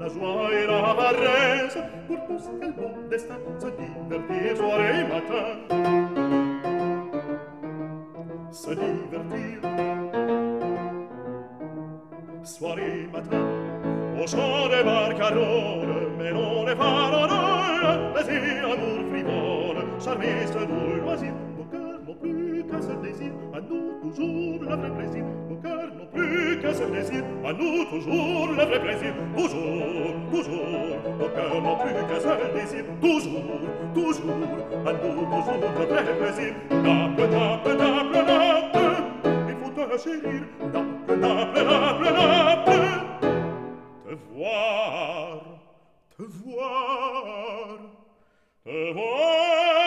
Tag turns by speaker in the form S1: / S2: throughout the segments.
S1: la joie et la paresse pour tous quel bon destin se divertir soir et matin se divertir O et matin au chant des barcaroles melon et sia plaisir amour frivole charmiste doux loisir n'ont plus qu'un seul désir, à nous toujours le vrai plaisir. Nos cœurs n'ont plus qu'un seul désir, à nous toujours le vrai plaisir. Toujours, toujours, nos cœurs n'ont plus qu'un seul désir. Toujours, toujours, à nous toujours le vrai plaisir. Nappe, nappe, nappe, nappe, il faut te chérir. Nappe, nappe, nappe, nappe, te voir, te voir, te voir.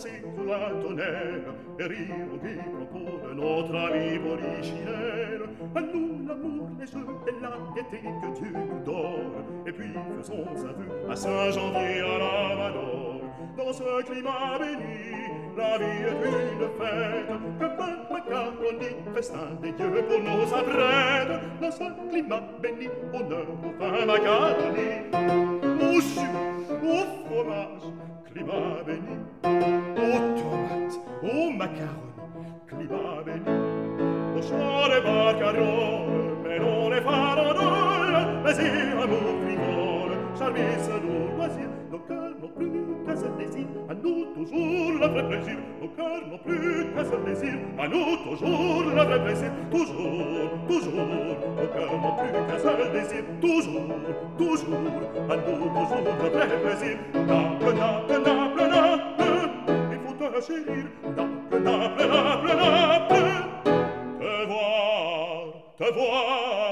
S1: zicula tonella e rio di procura no travivo di schinella à nous l'amour les jeux et la gaieté que tu nous donnes et puis faisons aveu à Saint-Janvier à la Madone dans ce climat béni la vie est une fête que peint macaroni festin des dieux pour nos apprêtes. Dans ce climat béni honneur au vin macaroni au jus au fromage climat béni, aux tomates, aux macaroni, climat béni, aux soins de barcarole, melone e faranole, plaisir, amour, frivole, service de loisir, car non plus qu'à ce désir, à nous toujours le vrai plaisir. Au car non plus qu'à ce désir, à nous toujours le vrai plaisir. Toujours, toujours, au car non plus qu'à ce désir. Toujours, toujours, à nous toujours le vrai plaisir. Naple, naple, naple, naple, il faut te chérir. Naple, naple, naple, naple, te voir, te voir.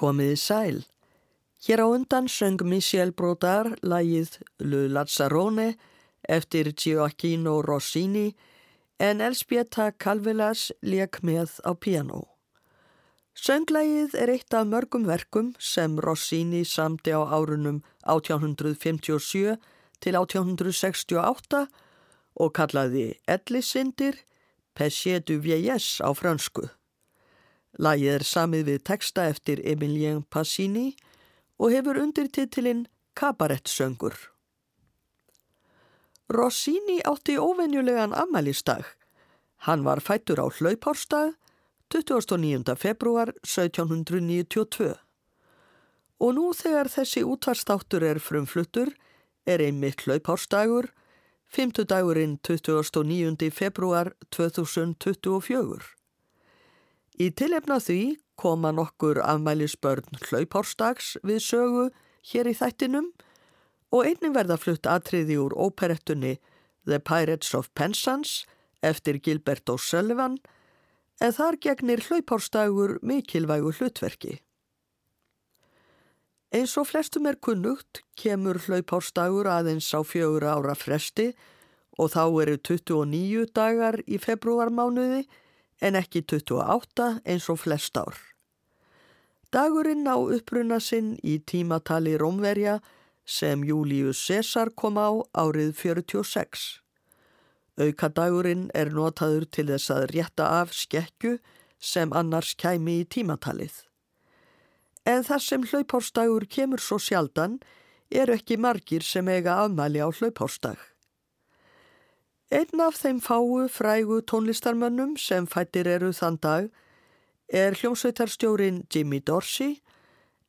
S2: Komiði sæl. Hér á undan söng Michel Brodar lagið Le Lazzarone eftir Gioacchino Rossini en Elspieta Calvelas leik með á piano. Sönglægið er eitt af mörgum verkum sem Rossini samti á árunum 1857 til 1868 og kallaði Ellisindir Pesce du Vieillesse á fransku. Lagið er samið við texta eftir Emilien Passini og hefur undirtitilinn Kabarettsöngur. Rossini átti óvenjulegan afmælistag. Hann var fættur á hlaupárstag 29. februar 1792. Og nú þegar þessi útvarstáttur er frumfluttur er einmitt hlaupárstagur, 5. dagurinn 29. februar 2024. Í tilefna því koma nokkur afmælisbörn hlaupárstags við sögu hér í þættinum og einnig verða flutt atriði úr óperettunni The Pirates of Penzance eftir Gilbert O'Sullivan en þar gegnir hlaupárstagur mikilvægu hlutverki. Eins og flestum er kunnugt kemur hlaupárstagur aðeins á fjögur ára fresti og þá eru 29 dagar í februarmánuði en ekki 28 eins og flest ár. Dagurinn á uppruna sinn í tímatali Rómverja sem Július Cæsar kom á árið 46. Aukadagurinn er notaður til þess að rétta af skekju sem annars kæmi í tímatalið. En þar sem hlaupárstagur kemur svo sjaldan eru ekki margir sem eiga afmæli á hlaupárstag. Einn af þeim fáu frægu tónlistarmönnum sem fættir eru þann dag er hljómsveitarstjórin Jimmy Dorsey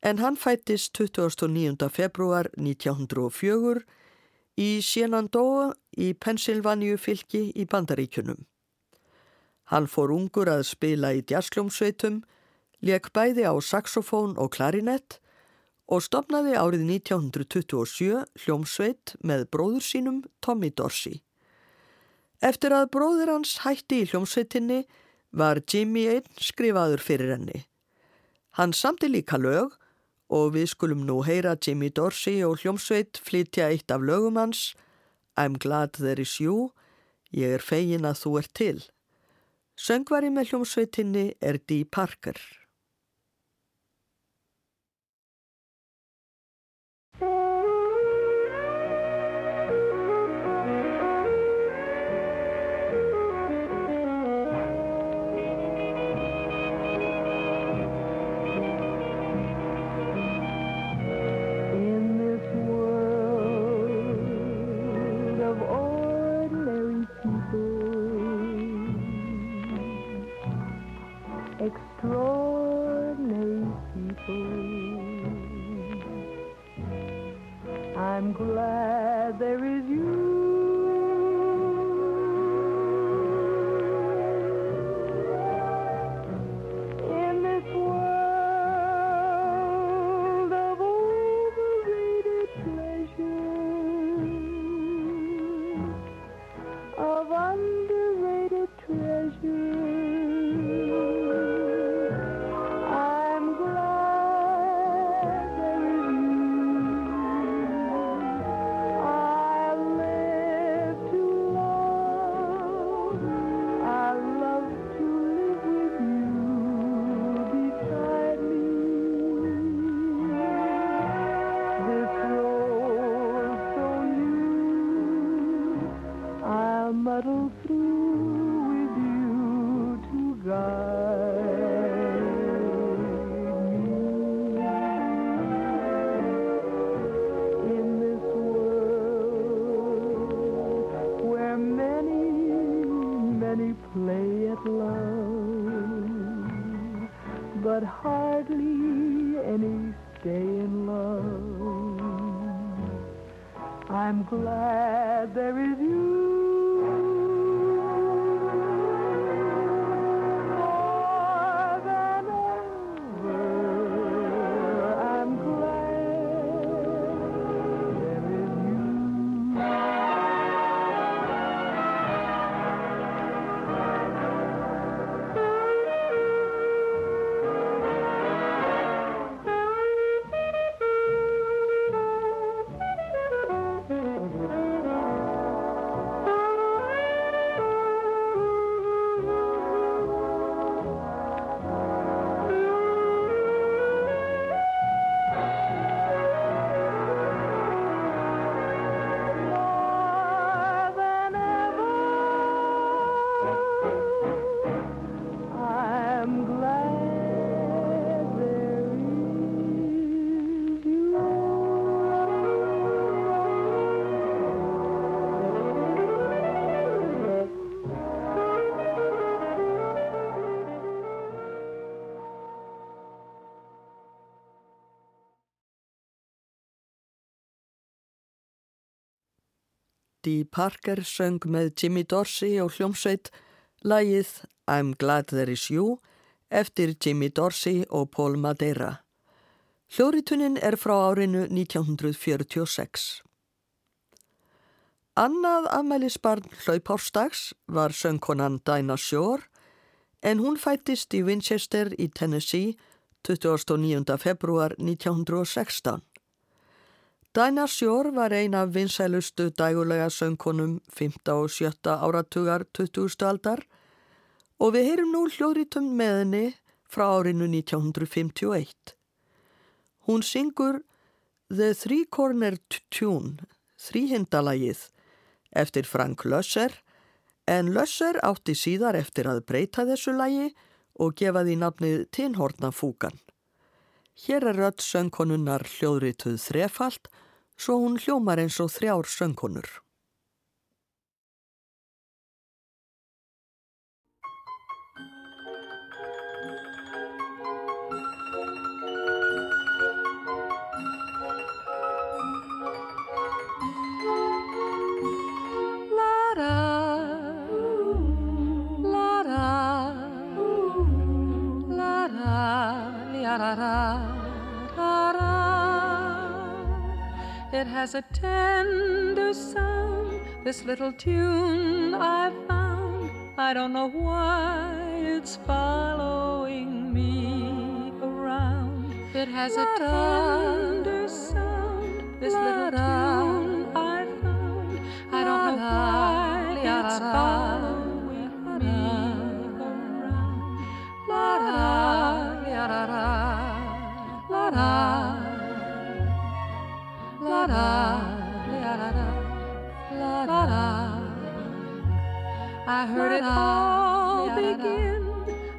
S2: en hann fættist 29. februar 1904 í Shenandoah í Pennsylvania fylki í Bandaríkunum. Hann fór ungur að spila í djassljómsveitum,
S3: leik bæði á saxofón og klarinett og stopnaði árið 1927 hljómsveit með bróður sínum Tommy Dorsey. Eftir að bróður hans hætti í hljómsveitinni var Jimmy einn skrifaður fyrir henni. Hann samti líka lög og við skulum nú heyra Jimmy Dorsey og hljómsveit flytja eitt af lögum hans I'm glad there is you, ég er fegin að þú er til. Söngvari með hljómsveitinni er Dee Parker. but hardly any stay in love. I'm glad there is you. Dee Parker söng með Jimmy Dorsey og hljómsveit lægið I'm Glad There Is You eftir Jimmy Dorsey og Paul Madeira. Hljóritunnin er frá árinu 1946. Annað afmælisbarn hlaupárstags var söngkonan Dinah Shore en hún fættist í Winchester í Tennessee 29. februar 1916. Dinah Shore var ein af vinsælustu dægulega söngkonum 5. og 7. áratugar 20. aldar og við heyrum nú hljóðrítum með henni frá árinu 1951. Hún syngur The Three Cornered Tune, þrýhindalagið, eftir Frank Lösser en Lösser átti síðar eftir að breyta þessu lagi og gefa því nafnið Tinnhortnafúkan. Hér er rödd söngkonunnar hljóðrituð þrefalt svo hún hljómar eins og þrjár söngkonur.
S4: It has a tender sound, this little tune I found. I don't know why it's following me around. It has a tender sound, this little tune I found. I don't know why it's following I heard it all begin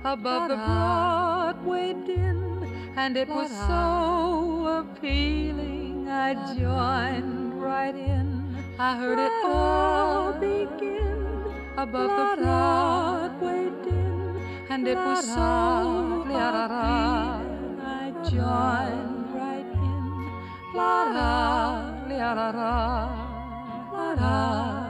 S4: above the Broadway din, and it was so appealing. I joined right in. I heard it all begin above the Broadway din, and it was so appealing. I joined right in. La la la la la da.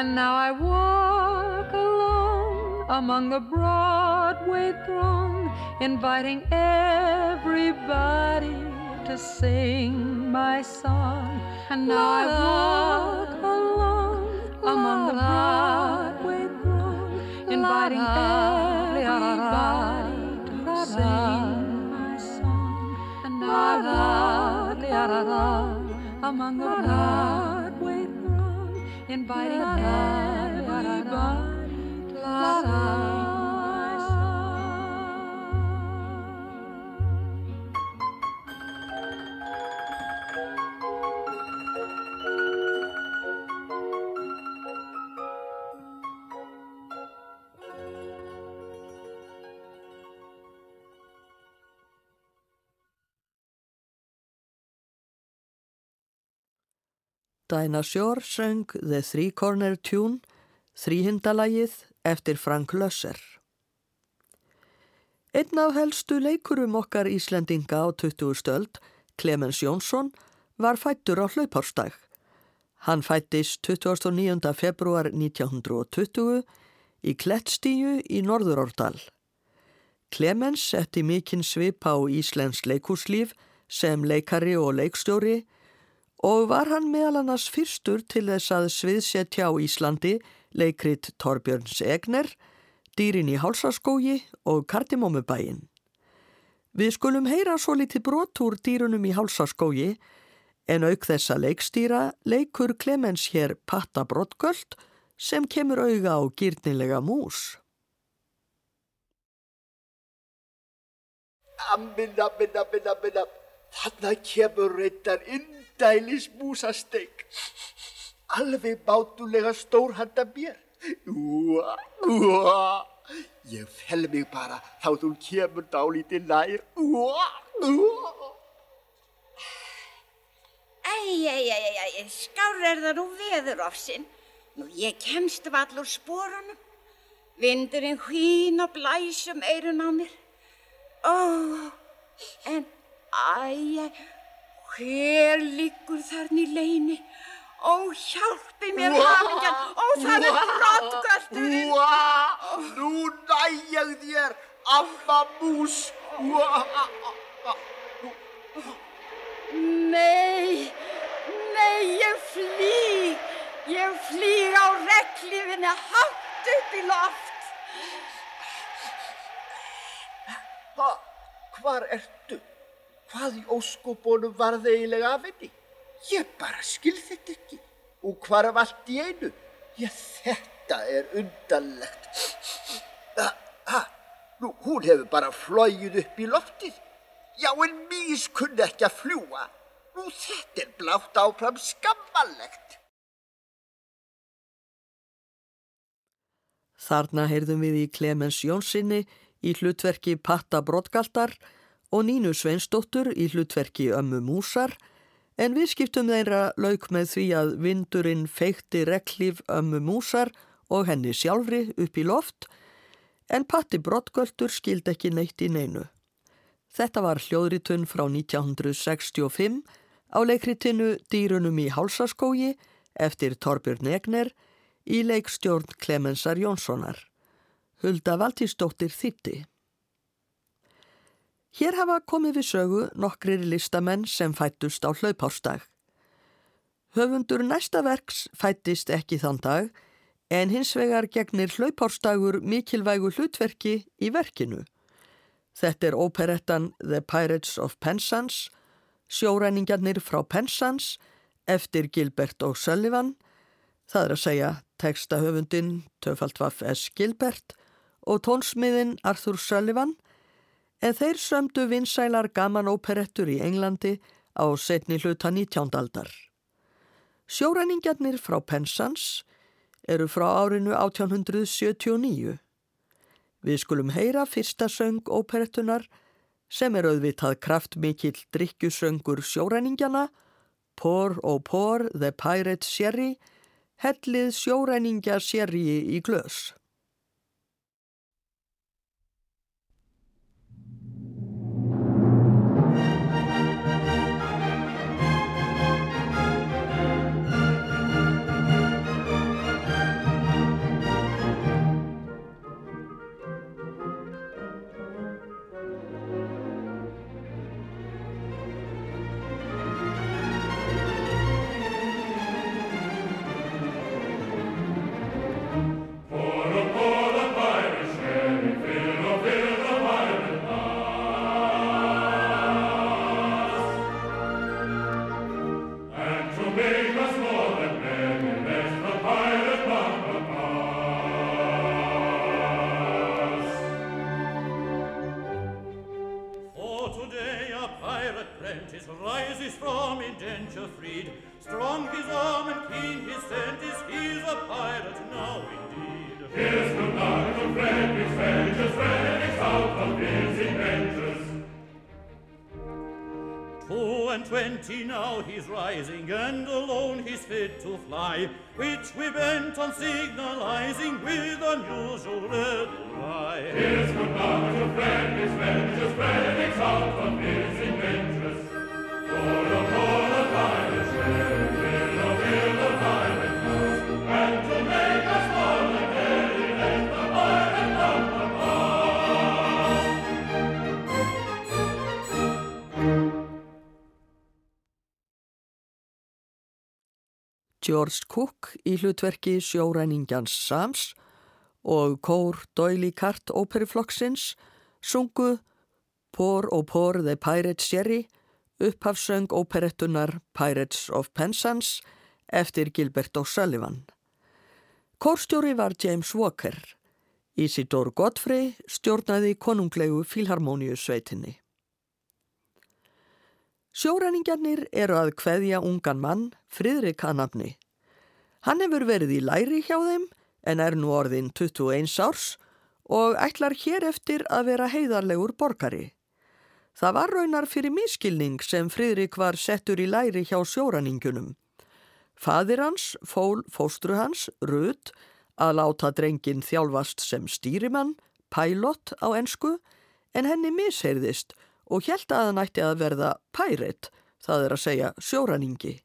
S4: And now I walk among the Broadway throng, inviting everybody to sing my song. And now I walk along among the Broadway throng, inviting everybody to sing my song. And now I walk along among the Broadway throng, inviting everybody
S2: Dinah Shore söng The Three Corner Tune, þrýhindalagið eftir Frank Lösser. Einn af helstu leikurum okkar Íslendinga á 20. stöld, Clemens Jónsson, var fættur á hlaupárstag. Hann fættist 29. februar 1920 í Klettstíu í Norðurórdal. Clemens setti mikinn svip á Íslensk leikúslíf sem leikari og leikstjóri og var hann meðal annars fyrstur til þess að sviðsetja á Íslandi leikrit Torbjörns Egner, Dýrin í hálsaskógi og Kardimómubæin. Við skulum heyra svo litið brot úr dýrunum í hálsaskógi en auk þessa leikstýra leikur Clemens hér Patta Brottgöld sem kemur auga á gýrnilega mús.
S5: Amminna, minna, minna, minna, þarna kemur reyndar indælis músasteik. Alveg bátulega stór handa mér. Úa, úa, ég fel mig bara þá þú kemur dálítið nær. Úa, úa.
S6: Æj, æj, æj, æj, skár er það nú veðurofsinn. Nú ég kemst vall úr spórunum. Vindurinn hvín og blæsum eirun á mér. Ó, en æj, æj, hver liggur þarna í leini? Ó, hjálpi mér hafingjan, ó, það er brottgöldurinn.
S5: Nú næ ég þér, amma mús.
S6: Nei, nei, ég flýg, ég flýg á reglífinni hátt upp í loft.
S5: ha, hvar ertu? Hvað í óskubónum var það eiginlega af henni? Ég bara skil þetta ekki. Og hvar af allt í einu? Já, þetta er undanlegt. Ha, ha, nú, hún hefur bara flóið upp í loftið. Já, en mís kunni ekki að fljúa. Nú, þetta er blátt áfram skammalegt.
S2: Þarna heyrðum við í Clemens Jónssoni í hlutverki Patta Brottgaldar og Nínu Sveinsdóttur í hlutverki ömmu músar en viðskiptum þeirra lauk með því að vindurinn feikti reklíf ömmu músar og henni sjálfri upp í loft en Patti Brottgöldur skild ekki neitt í neinu. Þetta var hljóðritun frá 1965 á leikritinu Dýrunum í hálsaskógi eftir Torbjörn Egner í leikstjórn Klemensar Jónssonar. Hulda Valtísdóttir þýtti. Hér hafa komið við sögu nokkrir listamenn sem fættust á hlaupárstag. Höfundur næsta verks fættist ekki þann dag en hins vegar gegnir hlaupárstagur mikilvægu hlutverki í verkinu. Þetta er óperettan The Pirates of Penzance, sjóræningarnir frá Penzance eftir Gilbert og Sullivan, það er að segja textahöfundin Töfaldvaff S. Gilbert og tónsmiðin Arthur Sullivan en þeir sömdu vinsælar gaman óperettur í Englandi á setni hluta 19. aldar. Sjóræningjarnir frá Penzance eru frá árinu 1879. Við skulum heyra fyrsta söng óperettunar sem er auðvitað kraftmikill drikkjusöngur sjóræningjana Pour og Pour the Pirate Sherry hellið sjóræningja sherry í glös.
S7: Twenty now he's rising, and alone he's fit to fly, which we bent on signalizing with unusual reply.
S8: Here's good luck to friend, his ventures, spreading out on his adventures.
S2: George Cook í hlutverki sjóræningjans Sams og kór Doyle Cart óperiflokksins sungu Pour og Pour the Pirate Sherry upphafsöng óperettunar Pirates of Penzance eftir Gilbert O'Sullivan. Kórstjóri var James Walker. Isidor Godfrey stjórnaði konunglegu filharmoníu sveitinni. Sjóræningjarnir eru að kveðja ungan mann, Fridrik Hanafni. Hann hefur verið í læri hjá þeim en er nú orðin 21 árs og ætlar hér eftir að vera heiðarlegur borgari. Það var raunar fyrir miskilning sem Fridrik var settur í læri hjá sjóræningunum. Fadir hans, fól fóstru hans, Rud, að láta drengin þjálfast sem stýrimann, pilot á ensku, en henni misheirðist og held að hann ætti að verða pirate, það er að segja sjóraningi.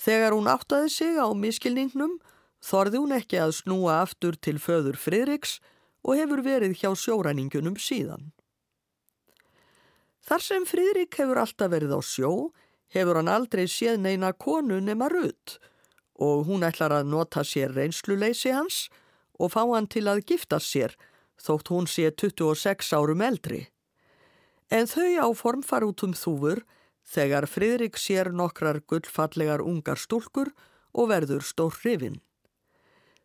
S2: Þegar hún áttaði sig á miskilningnum, þorði hún ekki að snúa aftur til föður Fridriks og hefur verið hjá sjóraningunum síðan. Þar sem Fridrik hefur alltaf verið á sjó, hefur hann aldrei séð neina konu nema rutt og hún ætlar að nota sér reynsluleysi hans og fá hann til að gifta sér þótt hún sé 26 árum eldri. En þau áform far út um þúfur þegar Fridrik sér nokkrar gullfallegar ungar stúlkur og verður stór hrifin.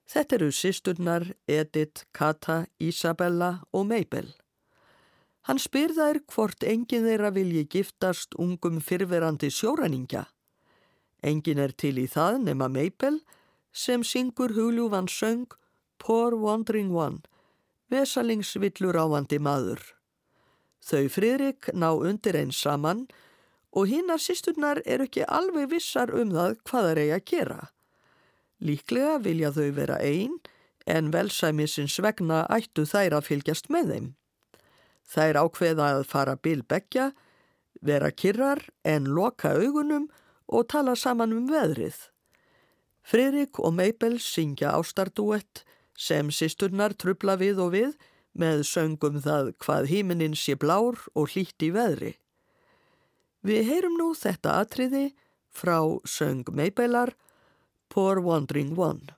S2: Þetta eru sýsturnar Edith, Kata, Isabella og Mabel. Hann spyr þær hvort enginn þeirra vilji giftast ungum fyrverandi sjóræningja. Enginn er til í það nema Mabel sem syngur hugljúfan söng Poor Wandering One, vesalingsvillur ávandi maður.
S9: Þau Friðrik ná undir einn saman og hinnar sýsturnar eru ekki alveg vissar um það hvað það er að gera. Líklega vilja þau vera einn en velsæmisins vegna ættu þær að fylgjast með þeim. Þær ákveða að fara bilbeggja, vera kyrrar en loka augunum og tala saman um veðrið. Friðrik og Meibel syngja ástardúett sem sýsturnar trubla við og við með söngum það hvað hímininn sé blár og hlýtt í veðri. Við heyrum nú þetta atriði frá söng Meibelar Poor Wandering One.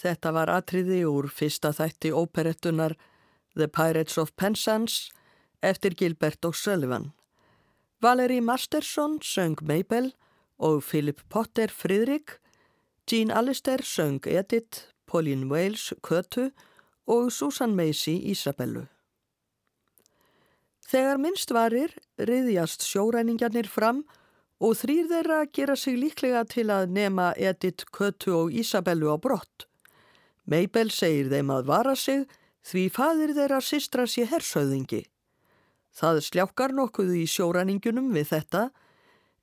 S2: Þetta var atriði úr fyrsta þætti óperettunar The Pirates of Penzance eftir Gilbert og Sullivan. Valerie Masterson söng Mabel og Philip Potter Fridrik, Jean Allister söng Edith, Pauline Wales Kötu og Susan Macy Isabellu. Þegar minnst varir riðjast sjóræningjarnir fram og þrýr þeirra gera sig líklega til að nema Edith, Kötu og Isabellu á brott. Mabel segir þeim að vara sig því fadir þeirra sistra sé hersauðingi. Það sljákar nokkuð í sjóræningunum við þetta,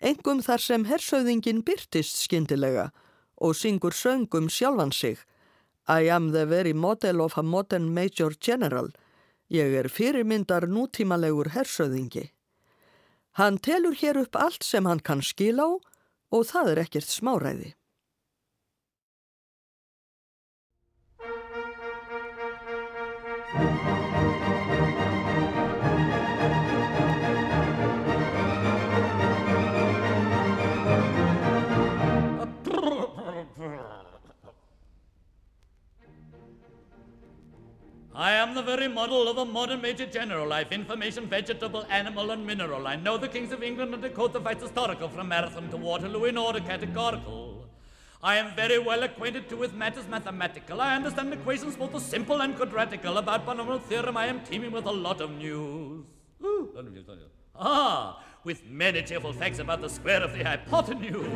S2: engum þar sem hersauðingin byrtist skindilega og syngur söngum sjálfan sig. I am the very model of a modern major general. Ég er fyrirmyndar nútímalegur hersauðingi. Hann telur hér upp allt sem hann kann skil á og það er ekkert smáræði.
S7: I am the very model of a modern major general. I've information, vegetable, animal, and mineral. I know the kings of England and the fights historical from Marathon to Waterloo in order categorical. I am very well acquainted too with matters mathematical. I understand equations both the simple and quadratical. About binomial theorem I am teeming with a lot of news. Ooh. Ah, with. Many cheerful facts about the square of the hypotenuse.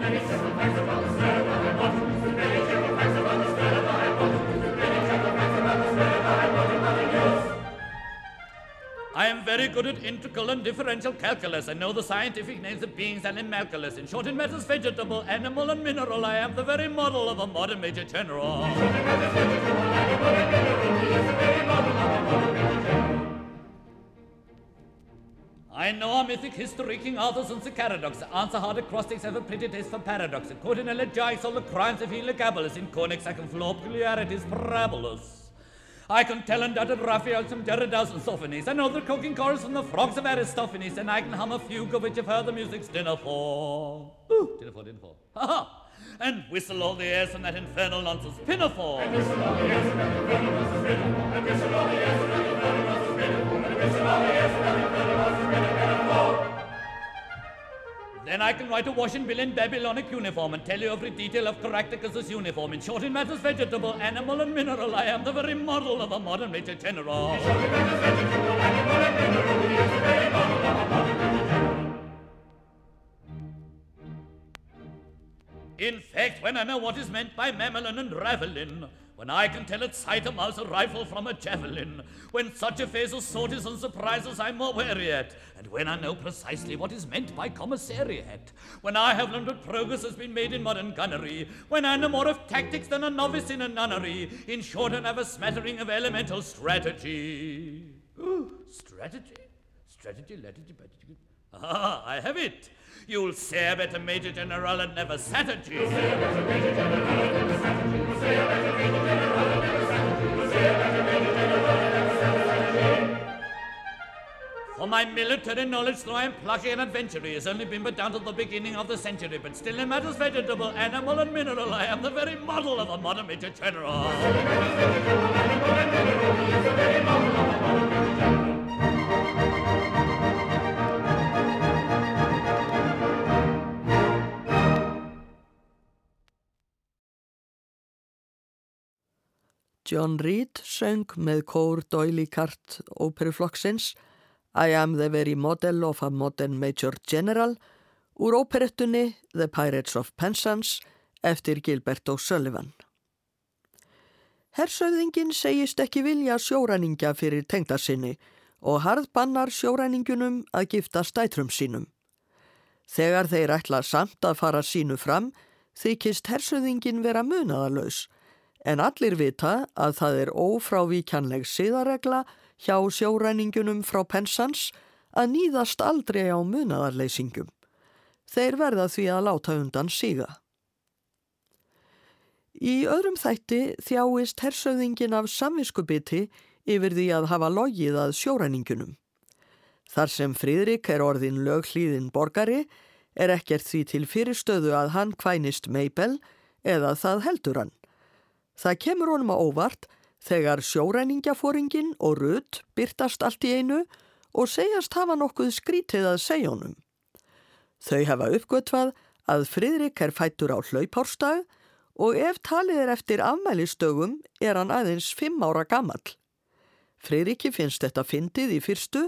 S7: I am very good at integral and differential calculus. I know the scientific names of beings and animalculous. In short, in matters vegetable, animal, and mineral, I am the very model of a modern major general. I know our mythic history, King Arthur's and the Caradox. Answer hard acrostics have a pretty taste for paradox. Quote in elegiacs all the crimes of Heliogabalus. In Cornix I can flow peculiarities parabolous. I can tell undoubted Raphael some Derridas and Sophones. I know the croaking chorus from the frogs of Aristophanes, and I can hum a fugue of which you've heard the music's dinner for. Ooh, dinner for, dinner for. Ha ha! And whistle all the airs from that infernal nonsense pinafore. And whistle all the airs from that infernal nonsense pinafore. And whistle all the airs from that infernal nonsense pinafore. And whistle all the airs from that infernal Then I can write a washing bill in Babylonic uniform and tell you every detail of Caractacus' uniform. In short, in matters vegetable, animal, and mineral, I am the very model of a modern major general. In short, in matters vegetable, animal, and mineral, he is the very model of a modern major general. In fact, when I know what is meant by mammalian and ravelin, when I can tell at sight a mouse a rifle from a javelin, when such affairs of sorties and surprises I'm more wary at, and when I know precisely what is meant by commissariat, when I have learned what progress has been made in modern gunnery, when I know more of tactics than a novice in a nunnery, in short, and have a smattering of elemental strategy. Ooh, strategy? Strategy, strategy, strategy. Ah, I have it. You'll say a better Major General and never sat at you. You'll say a better Major General and never sat at you. You'll say a better Major General and never you. You'll say a better Major General and never. For my military knowledge, though I am plucky and adventurous, has only been but down to the beginning of the century, but still in matters vegetable, animal, and mineral, I am the very model of a modern Major General.
S2: John Reed söng með kór Doily Cart óperuflokksins I am the very model of a modern major general úr óperettunni The Pirates of Penzance eftir Gilbert O'Sullivan. Hersauðingin segist ekki vilja sjóræningja fyrir tengdarsinni og harð bannar sjóræningunum að gifta stætrum sínum. Þegar þeir ætla samt að fara sínu fram þykist hersauðingin vera munaðalös en allir vita að það er ófrávíkjanleg siðaregla hjá sjóræningunum frá pensans að nýðast aldrei á munaðarleysingum. Þeir verða því að láta undan síga. Í öðrum þætti þjáist hersauðingin af samviskubiti yfir því að hafa logið að sjóræningunum. Þar sem Fríðrik er orðin löghlýðin borgari er ekkert því til fyrirstöðu að hann kvænist Meibel eða það heldur hann. Það kemur honum á óvart þegar sjóræningjaforingin og rutt byrtast allt í einu og segjast hafa nokkuð skrítið að segja honum. Þau hafa uppgötvað að Fridrik er fættur á hlaupárstag og ef talið er eftir afmælistögum er hann aðeins fimm ára gammal. Fridriki finnst þetta fyndið í fyrstu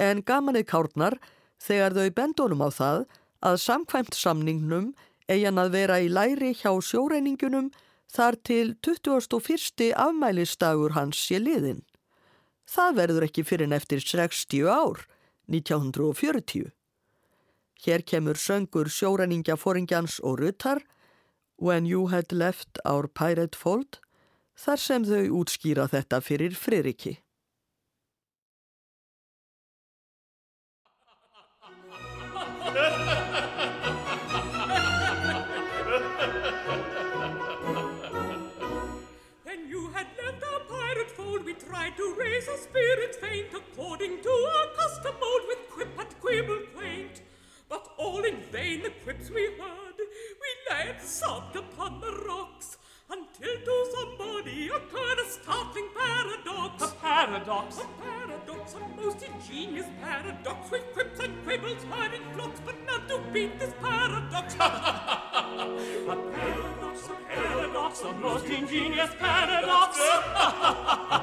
S2: en gamanið kárnar þegar þau bendunum á það að samkvæmt samningnum eigin að vera í læri hjá sjóreiningunum þar til 21. afmælistagur hans sé liðin. Það verður ekki fyrir en eftir 60 ár, 1940. Hér kemur söngur sjóræningja foringjans og ruttar When you had left our pirate fold þar sem þau útskýra þetta fyrir Fririki.
S9: Tried to raise a spirit faint according to our custom mode with quip and quibble quaint. But all in vain the quips we heard, we lay and sobbed upon the rocks until to somebody occurred a startling paradox.
S10: A paradox.
S9: A paradox, a most ingenious paradox with quips and quibbles heard in flocks, but none to beat this paradox.
S10: A paradox, a paradox, a most ingenious paradox.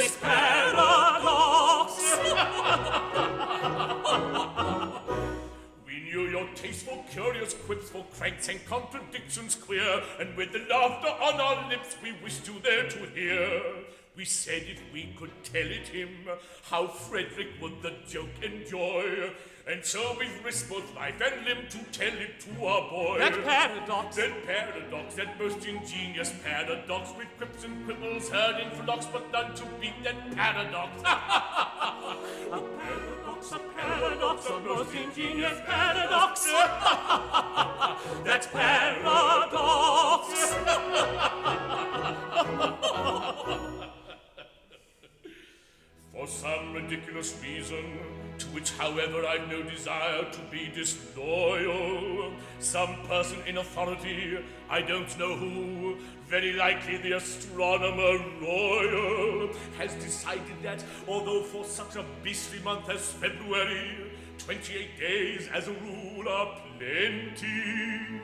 S10: this paradox.
S8: We knew your taste for curious quips, for cranks and contradictions queer, and with the laughter on our lips, we wished you there to hear. We said if we could tell it him, how Frederick would the joke enjoy. And so we've risked both life and limb to tell it to our boy.
S10: That paradox.
S8: That paradox, that most ingenious paradox, with quips and quibbles heard in flocks, but none to beat that paradox.
S10: a paradox, a paradox, a most ingenious paradox. that paradox.
S8: For some ridiculous reason, to which, however, I've no desire to be disloyal, some person in authority, I don't know who, very likely the astronomer royal, has decided that although for such a beastly month as February, 28 days as a rule are plenty,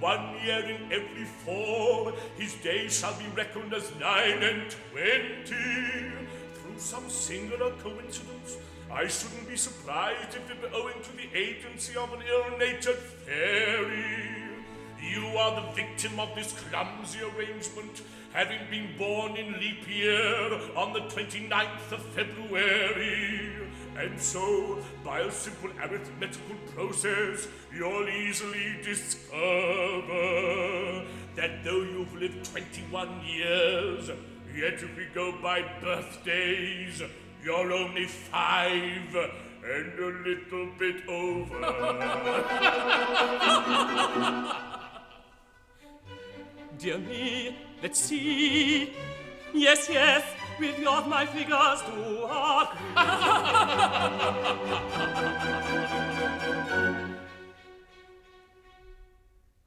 S8: one year in every four, his days shall be reckoned as nine and twenty. Through some singular coincidence, I shouldn't be surprised if it were owing to the agency of an ill-natured fairy. You are the victim of this clumsy arrangement, having been born in leap year on the 29th of February. And so, by a simple arithmetical process, you'll easily discover that though you've lived 21 years, yet if we go by birthdays, you're only five and a little bit over.
S10: Dear me, let's see. Yes, yes, with your my figures do agree.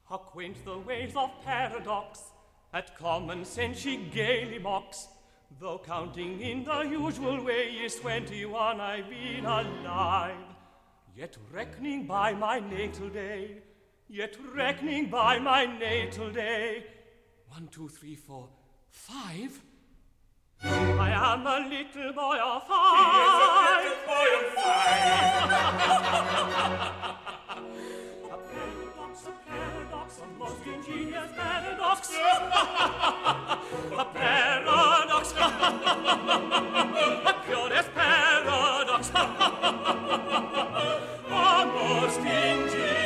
S10: How quaint the ways of paradox, at common sense she gaily mocks. Though counting in the usual way is twenty-one I've been alive. Yet reckoning by my natal day, yet reckoning by my natal day, one, two, three, four, five. I am a little boy of five.
S8: He is a little boy of
S10: a paradox, a paradox, a most ingenious paradox. a paradox, a curious paradox. a most ingenious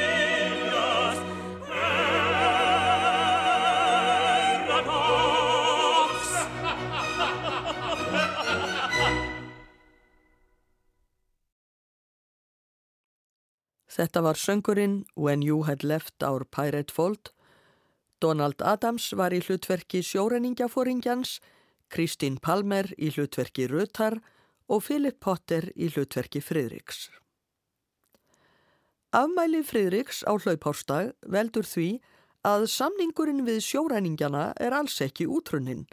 S2: Þetta var söngurinn When You Had Left Our Pirate Fold. Donald Adams var í hlutverki sjórenningjaforingjans, Kristín Palmer í hlutverki Rutar og Philip Potter í hlutverki Fridriks. Afmæli Fridriks á hlaupárstag veldur því að samningurinn við sjóræningjana er alls ekki útrunnin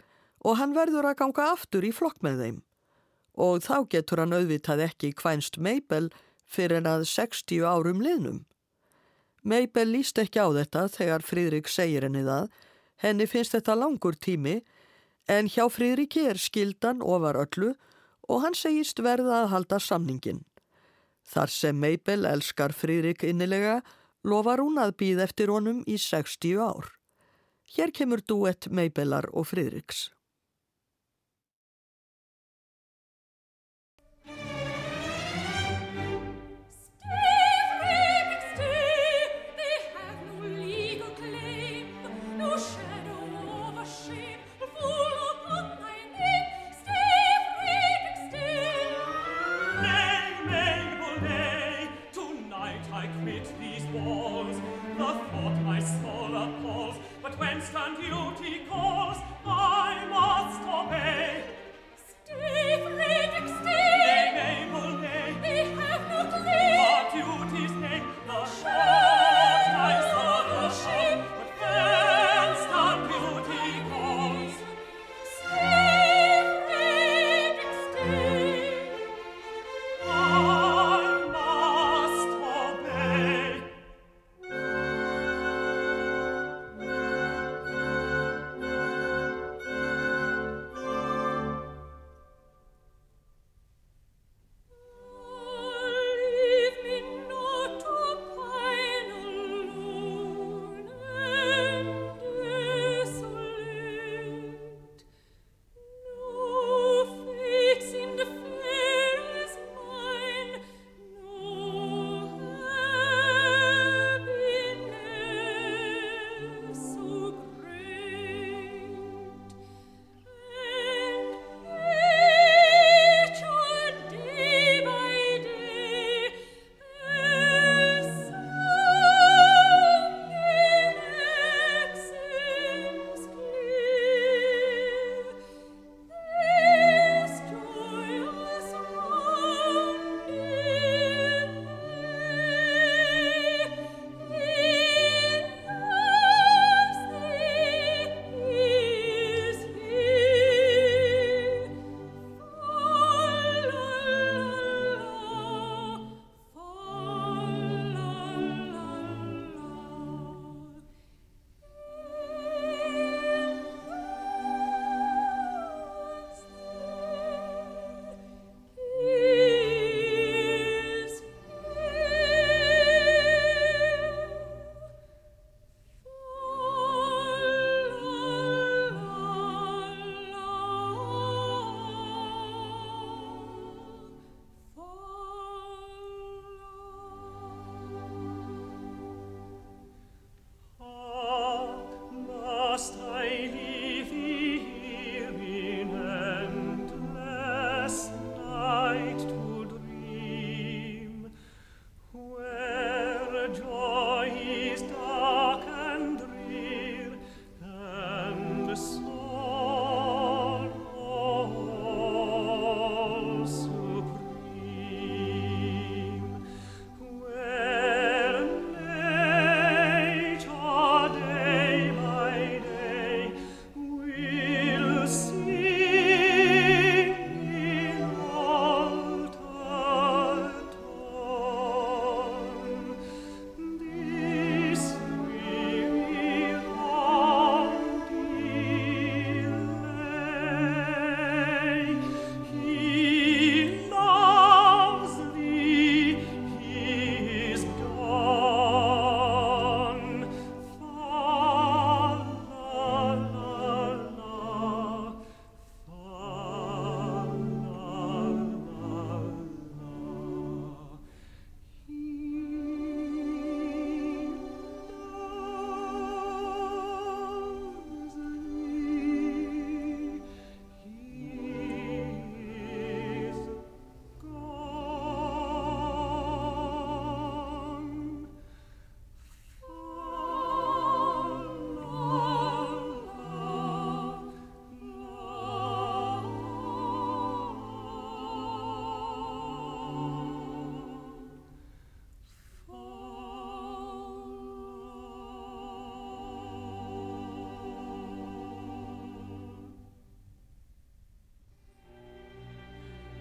S2: og hann verður að ganga aftur í flokk með þeim. Og þá getur hann auðvitað ekki kvænst Meibel fyrir en að 60 árum liðnum. Meibel líst ekki á þetta þegar Fríðrik segir henni það, henni finnst þetta langur tími, en hjá Fríðriki er skildan ofar öllu og hann segist verða að halda samningin. Þar sem Meibel elskar Fríðrik innilega, lofar hún að býð eftir honum í 60 ár. Hér kemur duett Meibelar og Fríðriks.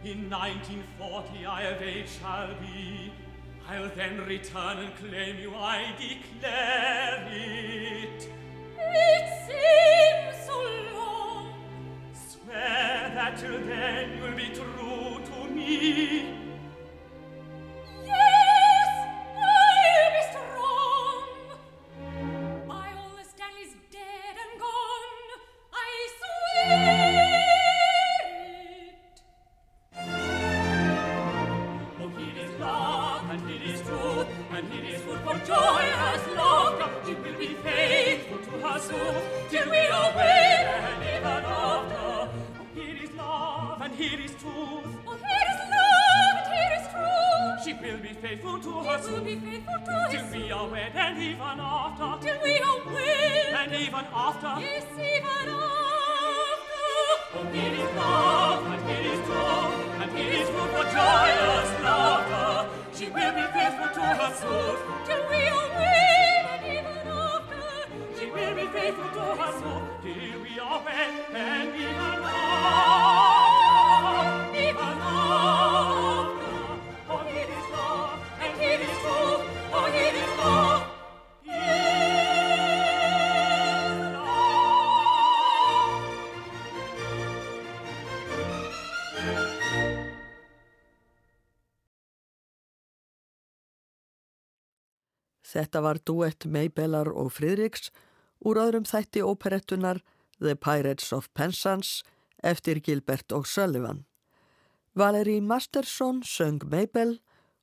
S10: in 1940 I of age shall be. I'll then return and claim you, I declare it. It's faithful to he us.
S9: He will be faithful to
S10: us.
S9: Till
S10: we are wed and even after.
S9: Till we are wed.
S10: And even after.
S9: Yes, even after.
S10: And it is love, and it is true, and it is good for joyous laughter. She will be faithful to her suit.
S9: Till we are wed and even after.
S10: She will be faithful to her soul. Till we are wed and even after. Even after.
S2: Þetta var duett Maybelar og Friðriks úr öðrum þætti óperettunar The Pirates of Penzance eftir Gilbert og Sullivan. Valerie Masterson söng Maybell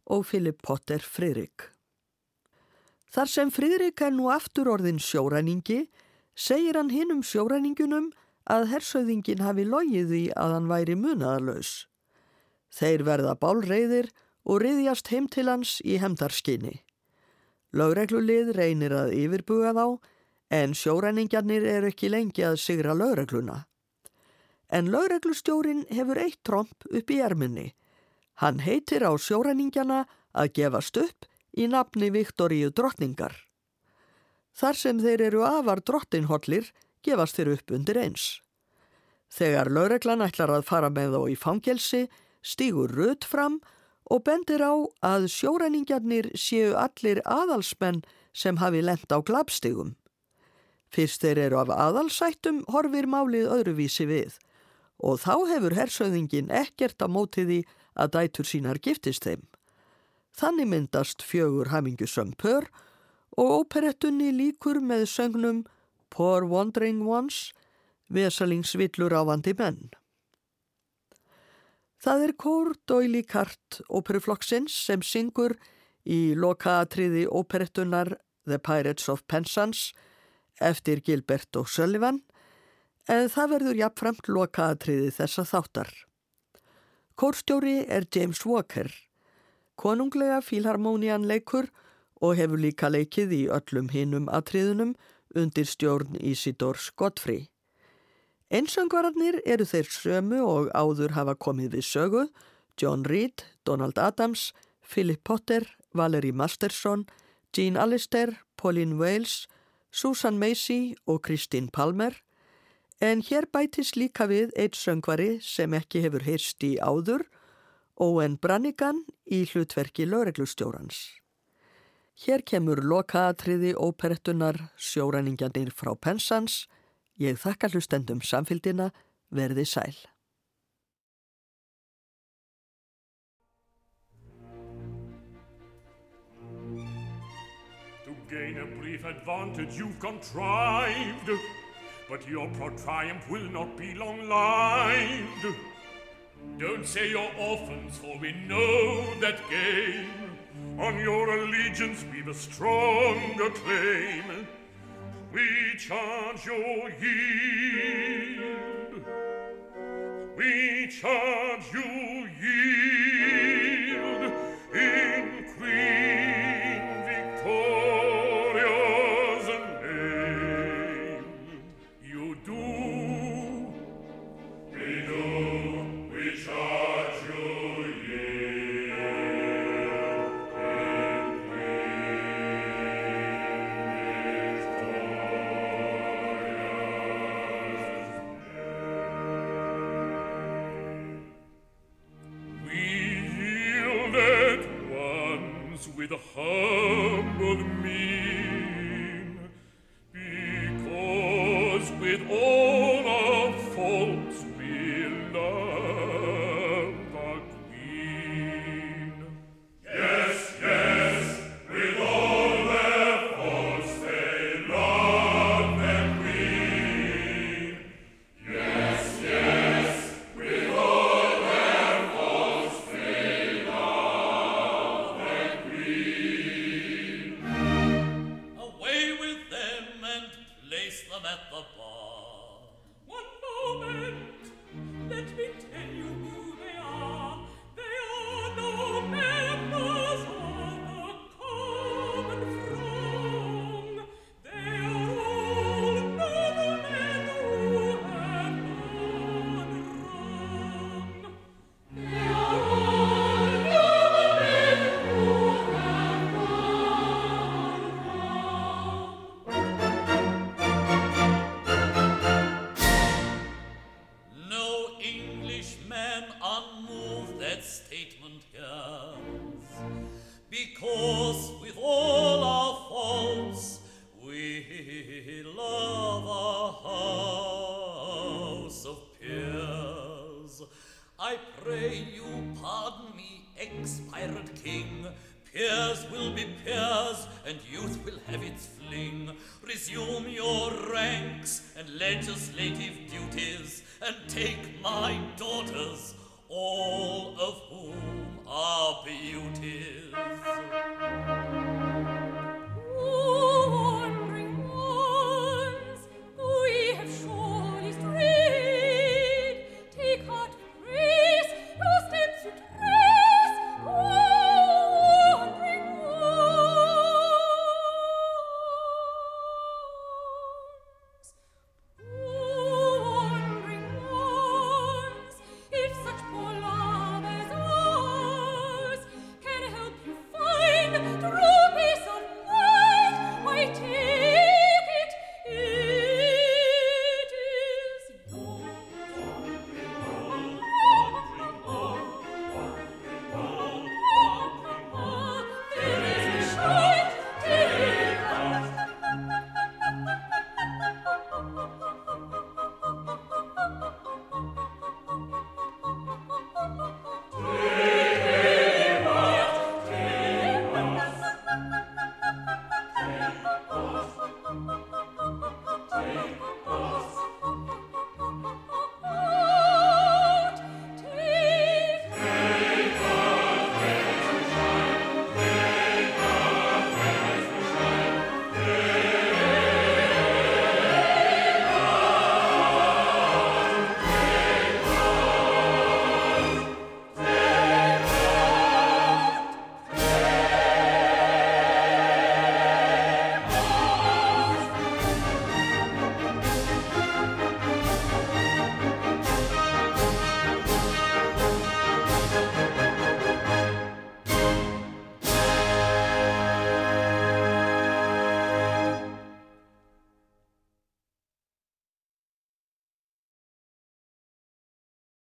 S2: og Philip Potter Friðrik. Þar sem Friðrik er nú aftur orðin sjóræningi, segir hann hinn um sjóræningunum að hersöðingin hafi logið því að hann væri munaðarlaus. Þeir verða bálreiðir og riðjast heim til hans í hemdarskinni. Lögreglulið reynir að yfirbuga þá en sjóræningjarnir eru ekki lengi að sigra lögregluna. En lögreglustjórin hefur eitt tromp upp í erminni. Hann heitir á sjóræningjana að gefast upp í nafni Viktoríu drottningar. Þar sem þeir eru afar drottinhollir gefast þeir upp undir eins. Þegar lögreglan ætlar að fara með þá í fangelsi, stígur rödd fram og bendir á að sjóræningjarnir séu allir aðalsmenn sem hafi lent á glabstigum. Fyrst þeir eru af aðalsættum horfir málið öðruvísi við og þá hefur hersöðingin ekkert á mótiði að dætur sínar giftist þeim. Þannig myndast fjögur hamingusöng pör og óperettunni líkur með söngnum Poor Wandering Ones, vesalingsvillur ávandi menn. Það er kór Doily Cart óperuflokksins sem syngur í lokaatriði óperettunar The Pirates of Penzance eftir Gilbert og Sullivan en það verður jafnframt lokaatriði þessa þáttar. Kórstjóri er James Walker, konunglega fílharmónian leikur og hefur líka leikið í öllum hinum atriðunum undir stjórn Isidors Godfrey. Einsöngvararnir eru þeir sömu og áður hafa komið við sögu, John Reed, Donald Adams, Philip Potter, Valerie Masterson, Jean Allister, Pauline Wales, Susan Macy og Christine Palmer, en hér bætis líka við eitt söngvari sem ekki hefur heyrst í áður, Owen Brannigan í hlutverki lögreglustjórans. Hér kemur lokaatriði óperettunar sjóræningjanir frá Penzance, Ég þakka hlustendum samfélgina, verði sæl.
S8: To gain a brief advantage you've contrived, but your proud triumph will not be long-lived. Don't say you're orphans, for we know that game. On your allegiance we've a stronger claim. We charge your yield. We charge you yield
S7: with